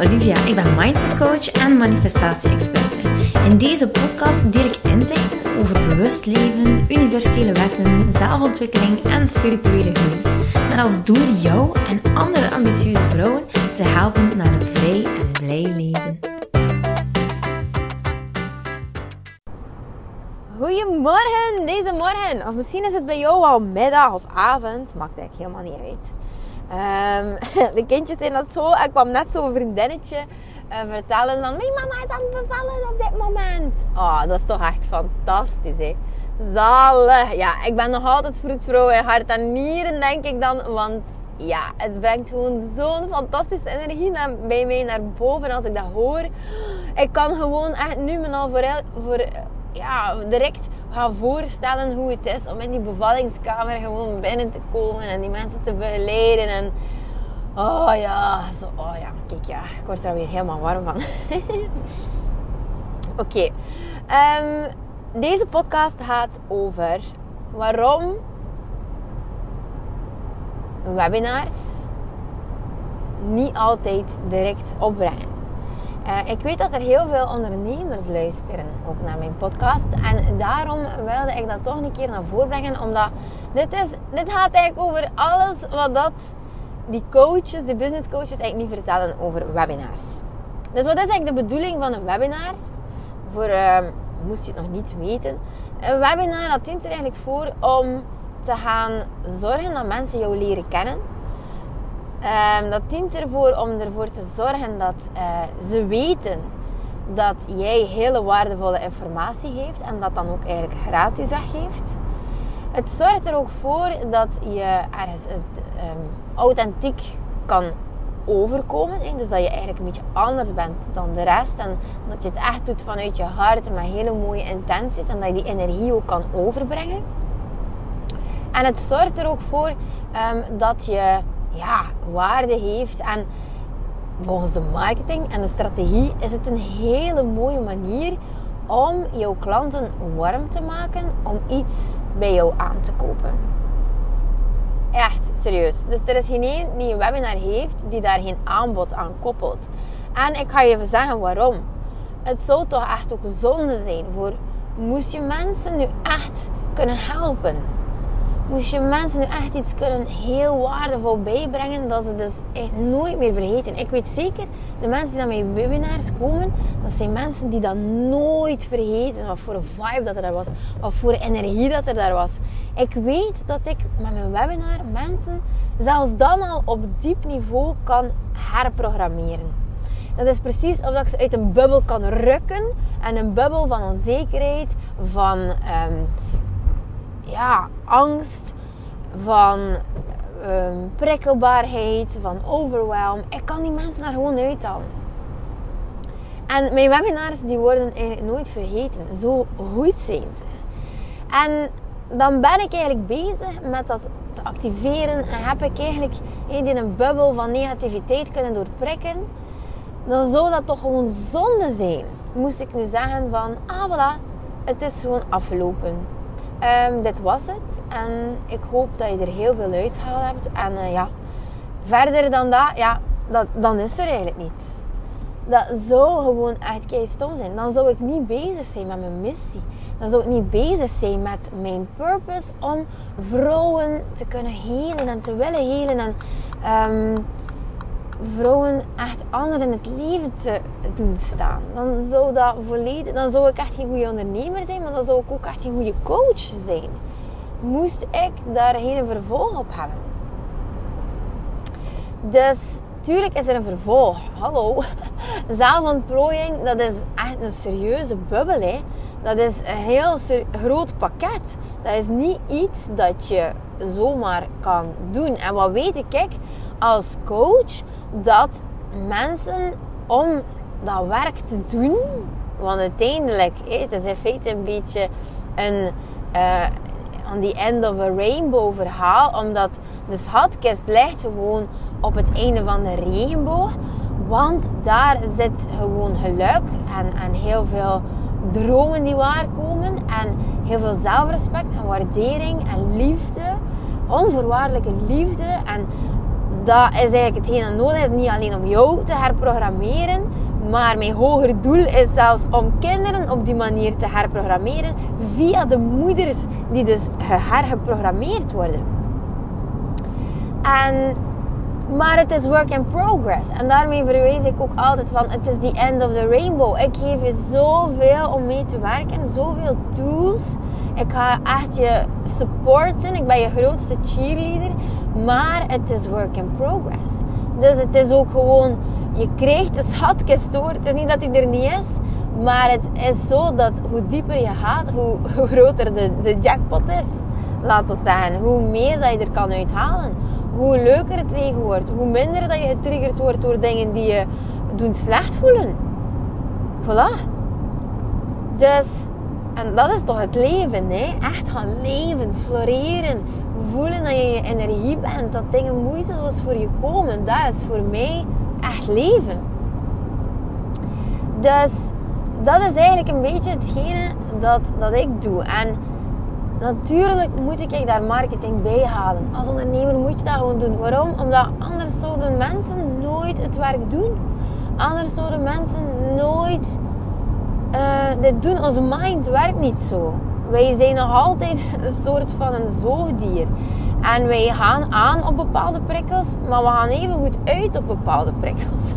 Olivia. Ik ben mindset coach en manifestatie-experte. In deze podcast deel ik inzichten over bewust leven, universele wetten, zelfontwikkeling en spirituele groei. Met als doel jou en andere ambitieuze vrouwen te helpen naar een vrij en blij leven. Goedemorgen, deze morgen. Of misschien is het bij jou al middag of avond. Maakt eigenlijk helemaal niet uit. Um, de kindjes zijn dat zo. Ik kwam net zo'n vriendinnetje uh, vertellen van... Mijn mama is aan het bevallen op dit moment. Oh, dat is toch echt fantastisch, hè. Zalig. Ja, ik ben nog altijd vroedvrouw in hart en nieren, denk ik dan. Want ja, het brengt gewoon zo'n fantastische energie naar, bij mij naar boven als ik dat hoor. Ik kan gewoon echt nu me al voor, voor ja, direct gaan voorstellen hoe het is om in die bevallingskamer gewoon binnen te komen en die mensen te begeleiden. En oh ja, zo, oh ja, kijk ja, ik word er weer helemaal warm van. Oké, ehm, deze podcast gaat over waarom webinars niet altijd direct opbrengen. Uh, ik weet dat er heel veel ondernemers luisteren ook naar mijn podcast. En daarom wilde ik dat toch een keer naar voren brengen. Omdat dit, is, dit gaat eigenlijk over alles wat dat die coaches, die business coaches eigenlijk niet vertellen over webinars. Dus wat is eigenlijk de bedoeling van een webinar? Voor, uh, moest je het nog niet weten. Een webinar dat dient er eigenlijk voor om te gaan zorgen dat mensen jou leren kennen Um, dat dient ervoor om ervoor te zorgen dat uh, ze weten dat jij hele waardevolle informatie geeft en dat dan ook eigenlijk gratis weggeeft. Het zorgt er ook voor dat je ergens um, authentiek kan overkomen. Dus dat je eigenlijk een beetje anders bent dan de rest. En dat je het echt doet vanuit je hart met hele mooie intenties. En dat je die energie ook kan overbrengen. En het zorgt er ook voor um, dat je ja, waarde heeft. En volgens de marketing en de strategie is het een hele mooie manier om jouw klanten warm te maken om iets bij jou aan te kopen. Echt, serieus. Dus er is geen één die een webinar heeft die daar geen aanbod aan koppelt. En ik ga je even zeggen waarom. Het zou toch echt ook zonde zijn voor moest je mensen nu echt kunnen helpen moest je mensen nu echt iets kunnen heel waardevol bijbrengen, dat ze dus echt nooit meer vergeten. Ik weet zeker, de mensen die naar mijn webinars komen, dat zijn mensen die dat nooit vergeten. Wat voor vibe dat er daar was, wat voor energie dat er daar was. Ik weet dat ik met mijn webinar mensen zelfs dan al op diep niveau kan herprogrammeren. Dat is precies of ik ze uit een bubbel kan rukken. En een bubbel van onzekerheid, van ehm, ja, angst, van um, prikkelbaarheid, van overwhelm. Ik kan die mensen daar gewoon uithalen. En mijn webinars die worden eigenlijk nooit vergeten. Zo goed zijn ze. En dan ben ik eigenlijk bezig met dat te activeren. En heb ik eigenlijk in een bubbel van negativiteit kunnen doorprikken. Dan zou dat toch gewoon zonde zijn. Moest ik nu zeggen van, ah voilà, het is gewoon afgelopen. Um, dit was het. En ik hoop dat je er heel veel uitgehaald hebt. En uh, ja, verder dan dat, ja, dat, dan is er eigenlijk niets. Dat zou gewoon echt kei stom zijn. Dan zou ik niet bezig zijn met mijn missie. Dan zou ik niet bezig zijn met mijn purpose om vrouwen te kunnen helen en te willen helen. En um, vrouwen echt anders in het leven te doen staan. Dan zou dat volledig, dan zou ik echt geen goede ondernemer zijn, maar dan zou ik ook echt geen goede coach zijn. Moest ik daar geen vervolg op hebben. Dus tuurlijk is er een vervolg. Hallo. Zelfontplooiing, dat is echt een serieuze bubbel. Hè. Dat is een heel groot pakket. Dat is niet iets dat je zomaar kan doen. En wat weet ik als coach? dat mensen om dat werk te doen, want uiteindelijk, het is in feite een beetje een uh, on the end of a rainbow verhaal, omdat de schatkist ligt gewoon op het einde van de regenboog, want daar zit gewoon geluk en, en heel veel dromen die waarkomen en heel veel zelfrespect en waardering en liefde, onvoorwaardelijke liefde en dat is eigenlijk hetgeen dat nodig is. Niet alleen om jou te herprogrammeren, maar mijn hoger doel is zelfs om kinderen op die manier te herprogrammeren via de moeders die dus hergeprogrammeerd worden. En, maar het is work in progress. En daarmee verwijs ik ook altijd van het is the end of the rainbow. Ik geef je zoveel om mee te werken, zoveel tools. Ik ga echt je supporten. Ik ben je grootste cheerleader. Maar het is work in progress. Dus het is ook gewoon, je krijgt de schatkist door. Het is niet dat hij er niet is. Maar het is zo dat hoe dieper je gaat, hoe, hoe groter de, de jackpot is. Laten we zeggen. Hoe meer dat je er kan uithalen. Hoe leuker het leven wordt. Hoe minder dat je getriggerd wordt door dingen die je doen slecht voelen. Voilà. Dus, en dat is toch het leven, hè? Echt gaan leven, floreren voelen dat je je energie bent, dat dingen moeiteloos voor je komen, dat is voor mij echt leven. Dus dat is eigenlijk een beetje hetgene dat, dat ik doe. En natuurlijk moet ik daar marketing bij halen. Als ondernemer moet je dat gewoon doen. Waarom? Omdat anders zouden mensen nooit het werk doen. Anders zouden mensen nooit uh, dit doen. Onze mind werkt niet zo. Wij zijn nog altijd een soort van een zoogdier. En wij gaan aan op bepaalde prikkels, maar we gaan even goed uit op bepaalde prikkels.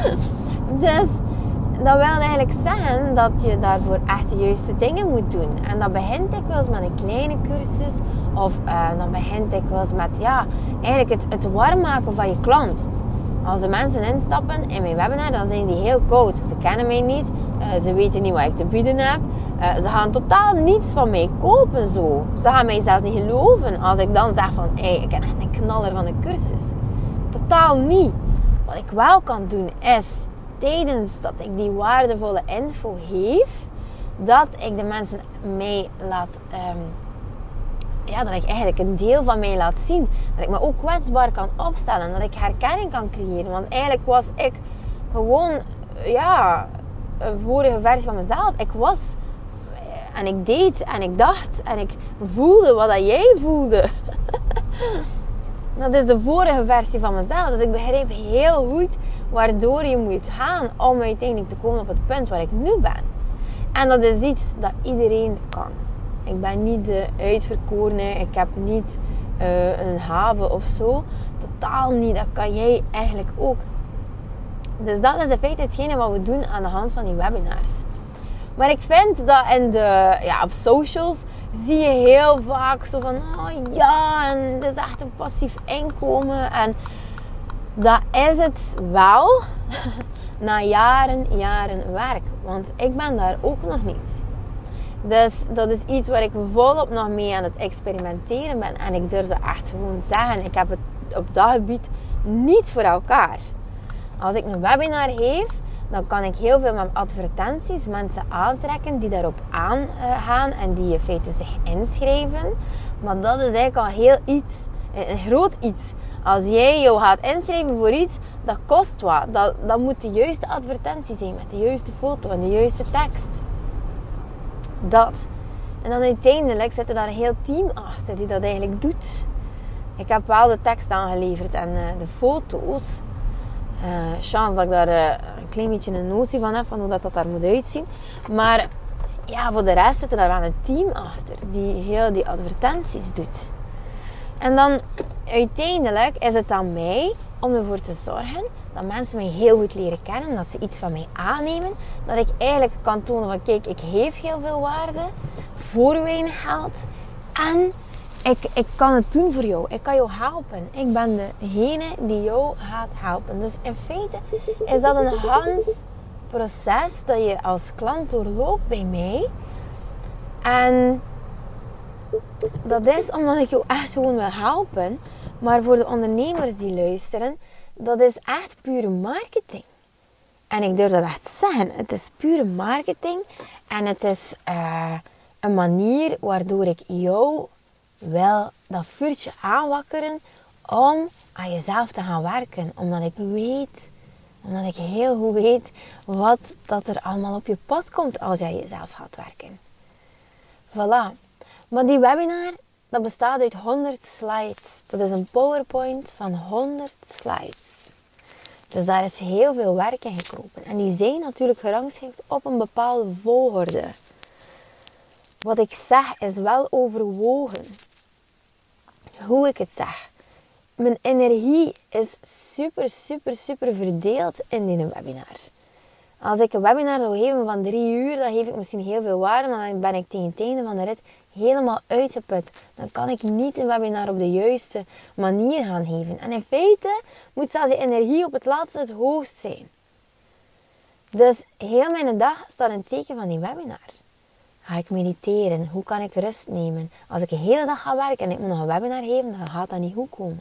dus dat wil eigenlijk zeggen dat je daarvoor echt de juiste dingen moet doen. En dat begint ik wel eens met een kleine cursus. Of uh, dan begint ik wel eens met ja, eigenlijk het, het warm maken van je klant. Als de mensen instappen in mijn webinar, dan zijn die heel koud. Ze kennen mij niet, uh, ze weten niet wat ik te bieden heb. Uh, ze gaan totaal niets van mij kopen zo. Ze gaan mij zelfs niet geloven als ik dan zeg van... Hé, ik ben echt een knaller van een cursus. Totaal niet. Wat ik wel kan doen is... Tijdens dat ik die waardevolle info geef... Dat ik de mensen mij laat... Um, ja, dat ik eigenlijk een deel van mij laat zien. Dat ik me ook kwetsbaar kan opstellen. Dat ik herkenning kan creëren. Want eigenlijk was ik gewoon... Ja, een vorige versie van mezelf. Ik was en ik deed en ik dacht en ik voelde wat dat jij voelde. dat is de vorige versie van mezelf. Dus ik begreep heel goed waardoor je moet gaan om uiteindelijk te komen op het punt waar ik nu ben. En dat is iets dat iedereen kan. Ik ben niet de uitverkorene, ik heb niet uh, een haven of zo. Totaal niet, dat kan jij eigenlijk ook. Dus dat is in feite hetgene wat we doen aan de hand van die webinars. Maar ik vind dat in de, ja, op socials zie je heel vaak zo van, oh ja, en het is echt een passief inkomen. En dat is het wel na jaren, jaren werk. Want ik ben daar ook nog niet. Dus dat is iets waar ik volop nog mee aan het experimenteren ben. En ik durf dat echt gewoon zeggen. Ik heb het op dat gebied niet voor elkaar. Als ik een webinar geef, dan kan ik heel veel met advertenties mensen aantrekken die daarop aangaan en die in feite zich inschrijven. Maar dat is eigenlijk al heel iets, een groot iets. Als jij jou gaat inschrijven voor iets, dat kost wat. Dat, dat moet de juiste advertentie zijn met de juiste foto en de juiste tekst. Dat. En dan uiteindelijk zit er daar een heel team achter die dat eigenlijk doet. Ik heb wel de tekst aangeleverd en eh, de foto's. Uh, chance dat ik daar uh, een klein beetje een notie van heb van hoe dat, dat daar moet uitzien. Maar ja, voor de rest zit er daar wel een team achter die heel die advertenties doet. En dan uiteindelijk is het aan mij om ervoor te zorgen dat mensen mij heel goed leren kennen, dat ze iets van mij aannemen, dat ik eigenlijk kan tonen van kijk, ik geef heel veel waarde voor weinig geld en ik, ik kan het doen voor jou. Ik kan jou helpen. Ik ben degene die jou gaat helpen. Dus in feite is dat een Hans proces dat je als klant doorloopt bij mij. En dat is omdat ik jou echt gewoon wil helpen. Maar voor de ondernemers die luisteren, dat is echt pure marketing. En ik durf dat echt zeggen. Het is pure marketing. En het is uh, een manier waardoor ik jou wel dat vuurtje aanwakkeren om aan jezelf te gaan werken. Omdat ik weet, omdat ik heel goed weet wat dat er allemaal op je pad komt als jij jezelf gaat werken. Voilà. Maar die webinar dat bestaat uit 100 slides. Dat is een PowerPoint van 100 slides. Dus daar is heel veel werk in gekropen. En die zijn natuurlijk gerangschikt op een bepaalde volgorde. Wat ik zeg is wel overwogen. Hoe ik het zeg. Mijn energie is super, super, super verdeeld in die webinar. Als ik een webinar zou geven van drie uur, dan geef ik misschien heel veel waarde, maar dan ben ik tegen het einde van de rit helemaal uitgeput. Dan kan ik niet een webinar op de juiste manier gaan geven. En in feite moet zelfs die energie op het laatste het hoogst zijn. Dus heel mijn dag staat een teken van die webinar. Ga ik mediteren? Hoe kan ik rust nemen? Als ik de hele dag ga werken en ik moet nog een webinar geven, dan gaat dat niet goed komen.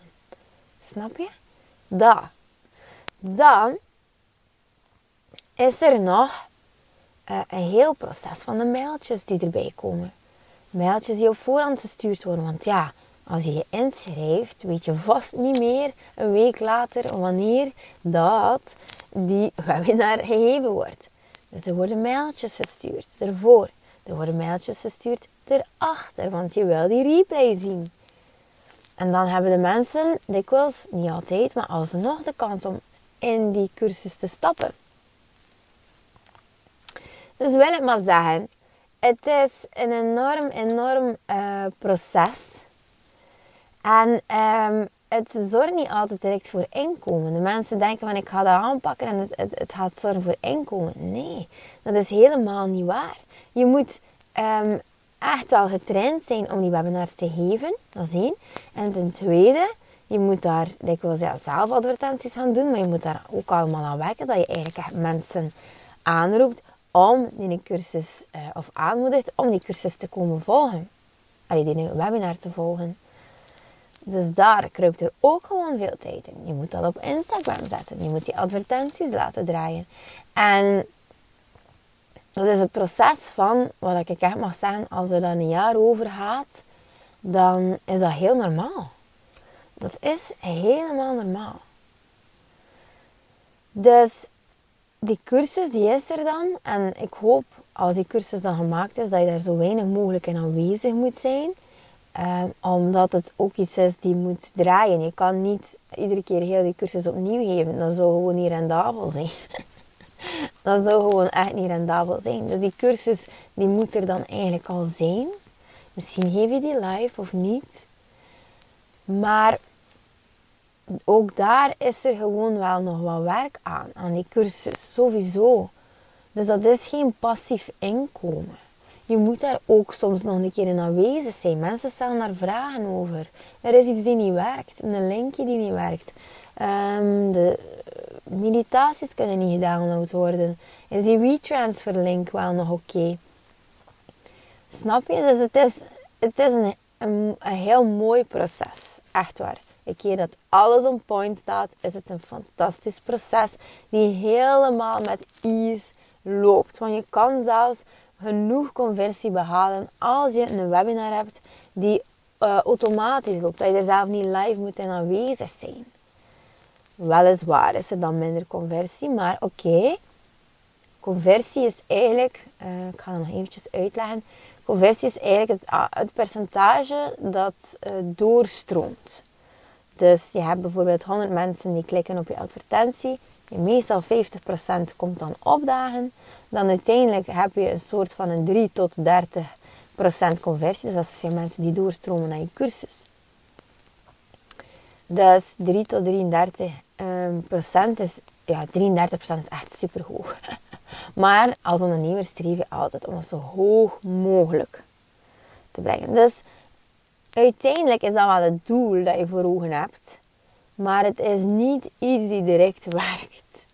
Snap je? Dat. Dan is er nog uh, een heel proces van de mailtjes die erbij komen. Mailtjes die op voorhand gestuurd worden. Want ja, als je je inschrijft, weet je vast niet meer een week later wanneer dat die webinar gegeven wordt. Dus er worden mailtjes gestuurd ervoor. Er worden mailtjes gestuurd erachter, want je wil die replay zien. En dan hebben de mensen dikwijls, niet altijd, maar alsnog de kans om in die cursus te stappen. Dus wil ik maar zeggen, het is een enorm, enorm uh, proces. En um, het zorgt niet altijd direct voor inkomen. De mensen denken van ik ga dat aanpakken en het, het, het gaat zorgen voor inkomen. Nee, dat is helemaal niet waar. Je moet um, echt wel getraind zijn om die webinars te geven. Dat is één. En ten tweede, je moet daar dikwijls ja, zelf advertenties gaan doen. Maar je moet daar ook allemaal aan werken. Dat je eigenlijk echt mensen aanroept om die cursus, uh, of aanmoedigt om die cursus te komen volgen. Allee, die webinar te volgen. Dus daar kruipt er ook gewoon veel tijd in. Je moet dat op Instagram zetten. Je moet die advertenties laten draaien. En dat is het proces van, wat ik echt mag zeggen, als er dan een jaar over gaat, dan is dat heel normaal. Dat is helemaal normaal. Dus die cursus die is er dan. En ik hoop, als die cursus dan gemaakt is, dat je daar zo weinig mogelijk in aanwezig moet zijn. Um, omdat het ook iets is die moet draaien. Je kan niet iedere keer heel die cursus opnieuw geven. Dat zou gewoon niet rendabel zijn. dat zou gewoon echt niet rendabel zijn. Dus die cursus die moet er dan eigenlijk al zijn. Misschien geef je die live of niet. Maar ook daar is er gewoon wel nog wat werk aan, aan die cursus, sowieso. Dus dat is geen passief inkomen. Je moet daar ook soms nog een keer in aanwezig zijn. Mensen stellen daar vragen over. Er is iets die niet werkt, een linkje die niet werkt. Um, de meditaties kunnen niet gedownload worden. Is die WeTransfer link wel nog oké? Snap je? Dus het is, het is een, een, heel mooi proces. Echt waar. Een keer dat alles on point staat, is het een fantastisch proces die helemaal met ease loopt. Want je kan zelfs genoeg conversie behalen als je een webinar hebt die uh, automatisch loopt. Dat je er zelf niet live moet aanwezig zijn. Weliswaar is er dan minder conversie, maar oké. Conversie is eigenlijk, uh, ik ga het nog eventjes uitleggen. Conversie is eigenlijk het, het percentage dat uh, doorstroomt. Dus je hebt bijvoorbeeld 100 mensen die klikken op je advertentie. Meestal 50% komt dan opdagen. Dan uiteindelijk heb je een soort van een 3 tot 30% conversie. Dus dat zijn mensen die doorstromen naar je cursus. Dus 3 tot 33 um, procent is, ja, 33 procent is echt super hoog. maar als ondernemer streef je altijd om het zo hoog mogelijk te brengen. Dus uiteindelijk is dat wel het doel dat je voor ogen hebt. Maar het is niet iets die direct werkt.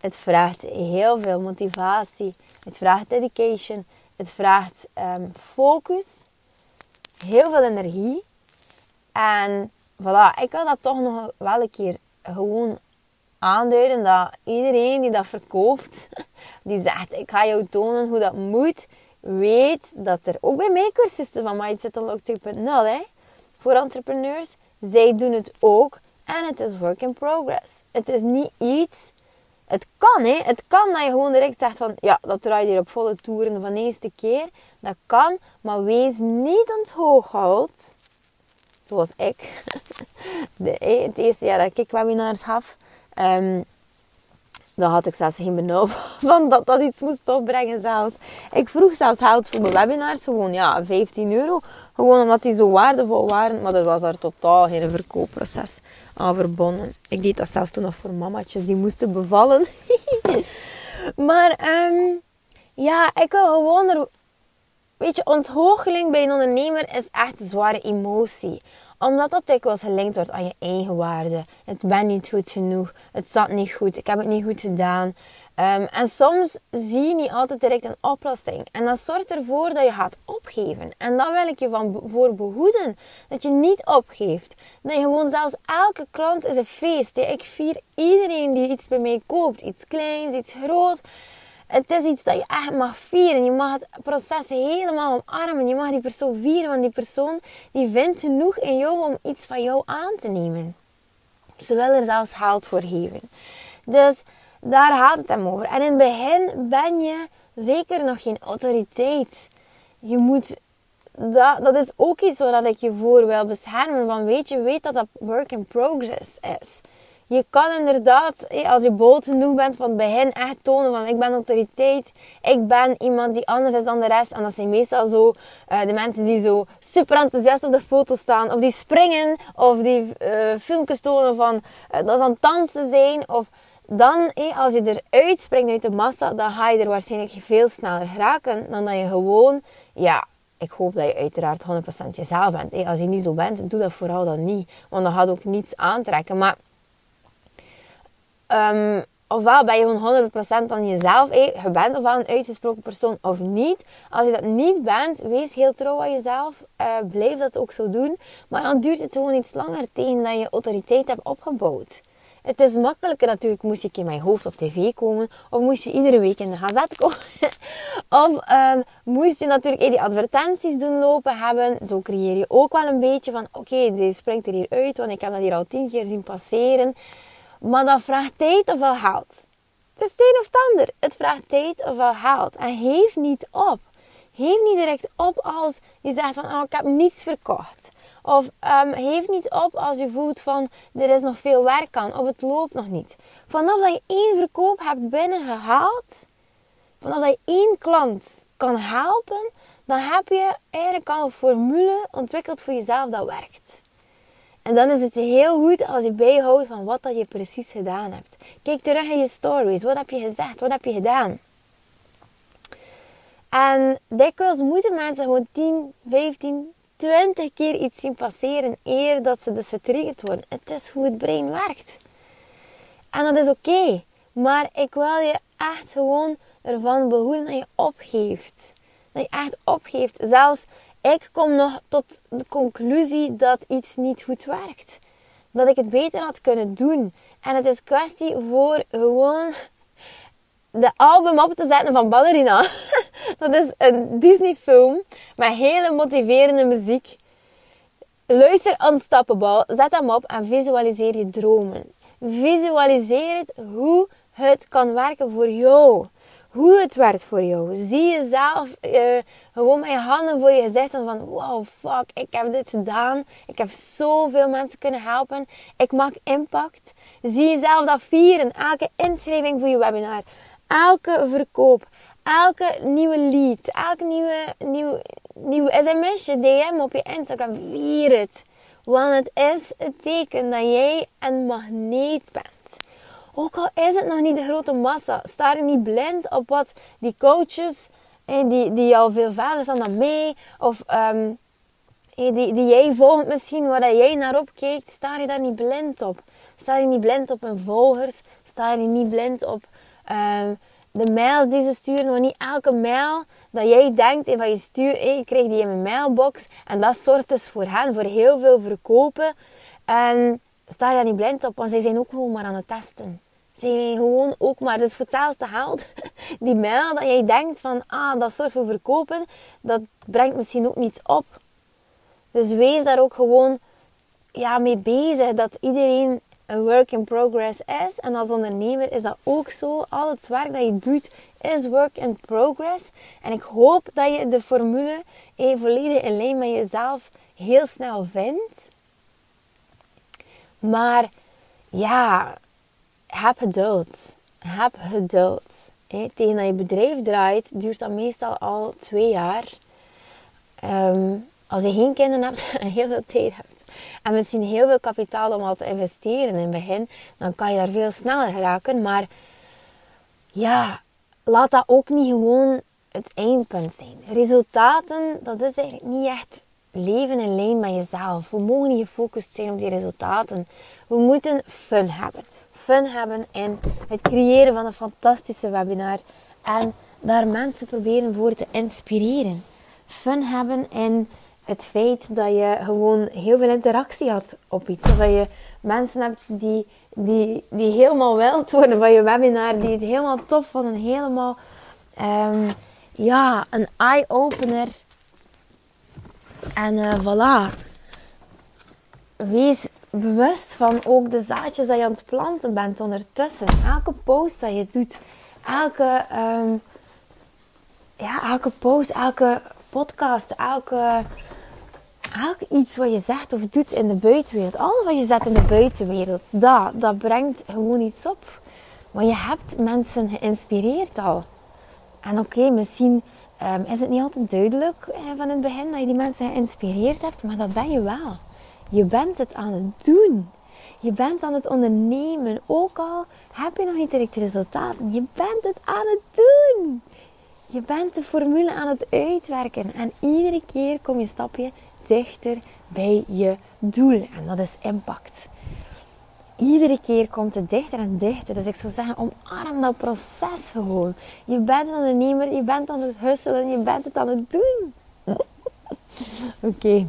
Het vraagt heel veel motivatie. Het vraagt dedication. Het vraagt um, focus. Heel veel energie. En voilà, ik wil dat toch nog wel een keer gewoon aanduiden. Dat iedereen die dat verkoopt, die zegt ik ga jou tonen hoe dat moet weet dat er ook bij mij cursussen van Mindset Unlocked 2.0 hè, voor entrepreneurs. Zij doen het ook en het is work in progress. Het is niet iets. Het kan, hè. Het kan dat je gewoon direct zegt van, ja, dat draai je hier op volle toeren van de eerste keer. Dat kan, maar wees niet onthoogd zoals ik, de, het eerste jaar dat ik webinars gaf, um, dan had ik zelfs geen benauw van dat dat iets moest opbrengen zelfs. Ik vroeg zelfs geld voor mijn webinars, gewoon ja, 15 euro. Gewoon omdat die zo waardevol waren, maar er was daar totaal geen verkoopproces aan verbonden. Ik deed dat zelfs toen nog voor mamatjes die moesten bevallen. maar um, ja, ik wil gewoon er... Weet je, ontgoocheling bij een ondernemer is echt een zware emotie omdat dat dikwijls gelinkt wordt aan je eigen waarde. Het ben niet goed genoeg. Het zat niet goed. Ik heb het niet goed gedaan. Um, en soms zie je niet altijd direct een oplossing. En dat zorgt ervoor dat je gaat opgeven. En daar wil ik je van voor behoeden. Dat je niet opgeeft. Dat je gewoon zelfs elke klant is een feest. Ik vier iedereen die iets bij mij koopt. Iets kleins, iets groot. Het is iets dat je echt mag vieren. Je mag het proces helemaal omarmen. Je mag die persoon vieren, want die persoon die vindt genoeg in jou om iets van jou aan te nemen. Ze wil er zelfs geld voor geven. Dus daar gaat het hem over. En in het begin ben je zeker nog geen autoriteit. Je moet, dat, dat is ook iets waar ik je voor wil beschermen. Van weet je, weet dat dat work in progress is. Je kan inderdaad, als je bold genoeg bent van het begin, echt tonen van ik ben autoriteit. Ik ben iemand die anders is dan de rest. En dat zijn meestal zo uh, de mensen die zo super enthousiast op de foto staan. Of die springen. Of die uh, filmpjes tonen van uh, dat ze aan het dansen zijn. Of dan, als je eruit springt uit de massa, dan ga je er waarschijnlijk veel sneller geraken dan dat je gewoon, ja, ik hoop dat je uiteraard 100% jezelf bent. Als je niet zo bent, doe dat vooral dan niet. Want dan gaat ook niets aantrekken. Maar um, ofwel ben je gewoon 100% dan jezelf. Je bent ofwel een uitgesproken persoon of niet. Als je dat niet bent, wees heel trouw aan jezelf. Uh, blijf dat ook zo doen. Maar dan duurt het gewoon iets langer tegen dat je autoriteit hebt opgebouwd. Het is makkelijker natuurlijk, moest je in mijn hoofd op tv komen. Of moest je iedere week in de gazet komen. of um, moest je natuurlijk die advertenties doen lopen hebben. Zo creëer je ook wel een beetje van, oké, okay, deze springt er hier uit. Want ik heb dat hier al tien keer zien passeren. Maar dat vraagt tijd ofwel geld. Het is een of het ander. Het vraagt tijd ofwel geld. En geef niet op. Geef niet direct op als je zegt van oh, ik heb niets verkocht. Of um, geef niet op als je voelt van er is nog veel werk aan of het loopt nog niet. Vanaf dat je één verkoop hebt binnengehaald, vanaf dat je één klant kan helpen, dan heb je eigenlijk al een formule ontwikkeld voor jezelf dat werkt. En dan is het heel goed als je bijhoudt van wat dat je precies gedaan hebt. Kijk terug in je stories. Wat heb je gezegd? Wat heb je gedaan? En dikwijls moeten mensen gewoon 10, 15, 20 keer iets zien passeren eer dat ze dus getriggerd worden. Het is hoe het brein werkt. En dat is oké. Maar ik wil je echt gewoon ervan behoeden dat je opgeeft. Dat je echt opgeeft. Zelfs ik kom nog tot de conclusie dat iets niet goed werkt. Dat ik het beter had kunnen doen. En het is kwestie voor gewoon de album op te zetten van Ballerina. Dat is een Disney film met hele motiverende muziek. Luister Unstoppable, zet hem op en visualiseer je dromen. Visualiseer het hoe het kan werken voor jou hoe het werkt voor jou. Zie jezelf uh, gewoon met je handen voor je gezicht en van wow, fuck, ik heb dit gedaan. Ik heb zoveel mensen kunnen helpen. Ik maak impact. Zie jezelf dat vieren. Elke inschrijving voor je webinar. Elke verkoop. Elke nieuwe lead. Elke nieuwe, nieuwe, nieuwe sms'je, DM op je Instagram. Vier het. Want het is het teken dat jij een magneet bent. Ook al is het nog niet de grote massa, sta er niet blind op wat die coaches, die, die al veel verder staan dan mij, of um, die, die jij volgt misschien, waar jij naar opkijkt, sta je daar niet blind op. Sta je niet blind op hun volgers, sta je niet blind op um, de mails die ze sturen, want niet elke mail dat jij denkt en van je stuurt, hey, ik krijg die in mijn mailbox en dat zorgt dus voor hen voor heel veel verkopen. En sta je daar niet blind op, want zij zijn ook gewoon maar aan het testen. Zij zijn gewoon ook maar, dus voor hetzelfde geld, die mail dat jij denkt van, ah, dat soort voor verkopen, dat brengt misschien ook niets op. Dus wees daar ook gewoon ja, mee bezig, dat iedereen een work in progress is. En als ondernemer is dat ook zo. Al het werk dat je doet is work in progress. En ik hoop dat je de formule eh, volledig in lijn met jezelf heel snel vindt. Maar ja, heb geduld. Heb geduld. tegen dat je bedrijf draait, duurt dat meestal al twee jaar. Ehm, als je geen kinderen hebt en heel veel tijd hebt en misschien heel veel kapitaal om al te investeren in het begin, dan kan je daar veel sneller geraken. Maar ja, laat dat ook niet gewoon het eindpunt zijn. Resultaten, dat is eigenlijk niet echt leven in lijn met jezelf. We mogen niet gefocust zijn op die resultaten. We moeten fun hebben. Fun hebben in het creëren van een fantastische webinar. En daar mensen proberen voor te inspireren. Fun hebben in het feit dat je gewoon heel veel interactie had op iets. Dat je mensen hebt die, die, die helemaal wild worden van je webinar. Die het helemaal tof vonden. Helemaal, um, ja, een eye-opener. En uh, voilà. Wees bewust van ook de zaadjes dat je aan het planten bent ondertussen. Elke post dat je doet. Elke... Um, ja, elke post, elke podcast, elke elk iets wat je zegt of doet in de buitenwereld, alles wat je zet in de buitenwereld, dat, dat brengt gewoon iets op. Want je hebt mensen geïnspireerd al. En oké, misschien um, is het niet altijd duidelijk eh, van het begin dat je die mensen geïnspireerd hebt, maar dat ben je wel. Je bent het aan het doen. Je bent aan het ondernemen. Ook al heb je nog niet direct resultaten, je bent het aan het doen. Je bent de formule aan het uitwerken en iedere keer kom je een stapje dichter bij je doel. En dat is impact. Iedere keer komt het dichter en dichter. Dus ik zou zeggen, omarm dat proces gewoon. Je bent een ondernemer, je bent aan het husselen, je bent het aan het doen. Oké.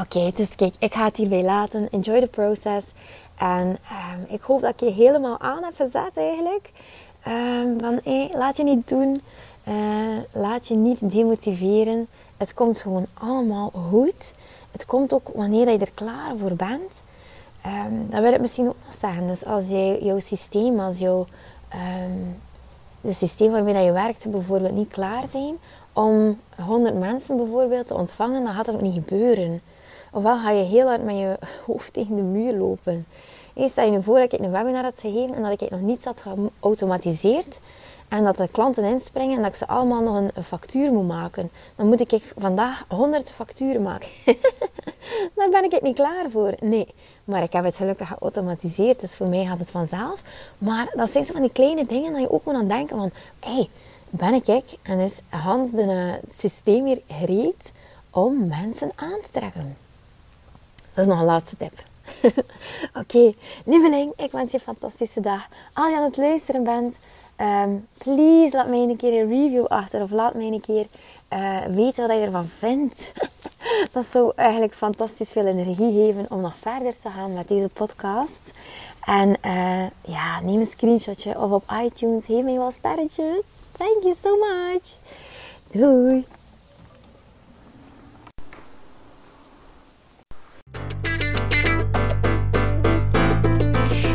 Oké, dus kijk, ik ga het hierbij laten. Enjoy the process. En ehm, ik hoop dat ik je helemaal aan heb gezet eigenlijk. Um, van, laat je niet doen. Uh, laat je niet demotiveren. Het komt gewoon allemaal goed. Het komt ook wanneer je er klaar voor bent. Um, dat wil ik misschien ook nog zeggen. Dus als jij, jouw systeem, als jouw um, de systeem waarmee je werkt bijvoorbeeld niet klaar zijn om 100 mensen bijvoorbeeld te ontvangen, dan gaat dat ook niet gebeuren. Ofwel ga je heel hard met je hoofd tegen de muur lopen. Eerst stel je voor dat ik een webinar had gegeven en dat ik nog niets had geautomatiseerd. En dat de klanten inspringen en dat ik ze allemaal nog een, factuur moet maken. Dan moet ik vandaag 100 facturen maken. Daar ben ik niet klaar voor. Nee. Maar ik heb het gelukkig geautomatiseerd, dus voor mij gaat het vanzelf. Maar dat zijn zo van die kleine dingen dat je ook moet aan denken van... Hey, ben ik ik en is Hans de, het systeem hier gereed om mensen aan te trekken? Dat is nog een laatste tip. Oké, lieveling, ik wens je een fantastische dag. Als je aan het luisteren bent, um, please laat mij een keer een review achter. Of laat mij een keer uh, weten wat je ervan vindt. dat zou eigenlijk fantastisch veel energie geven om nog verder te gaan met deze podcast. En uh, ja, neem een screenshotje of op iTunes. Geef mij wel sterretjes. Thank you so much. Doei.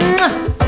嗯。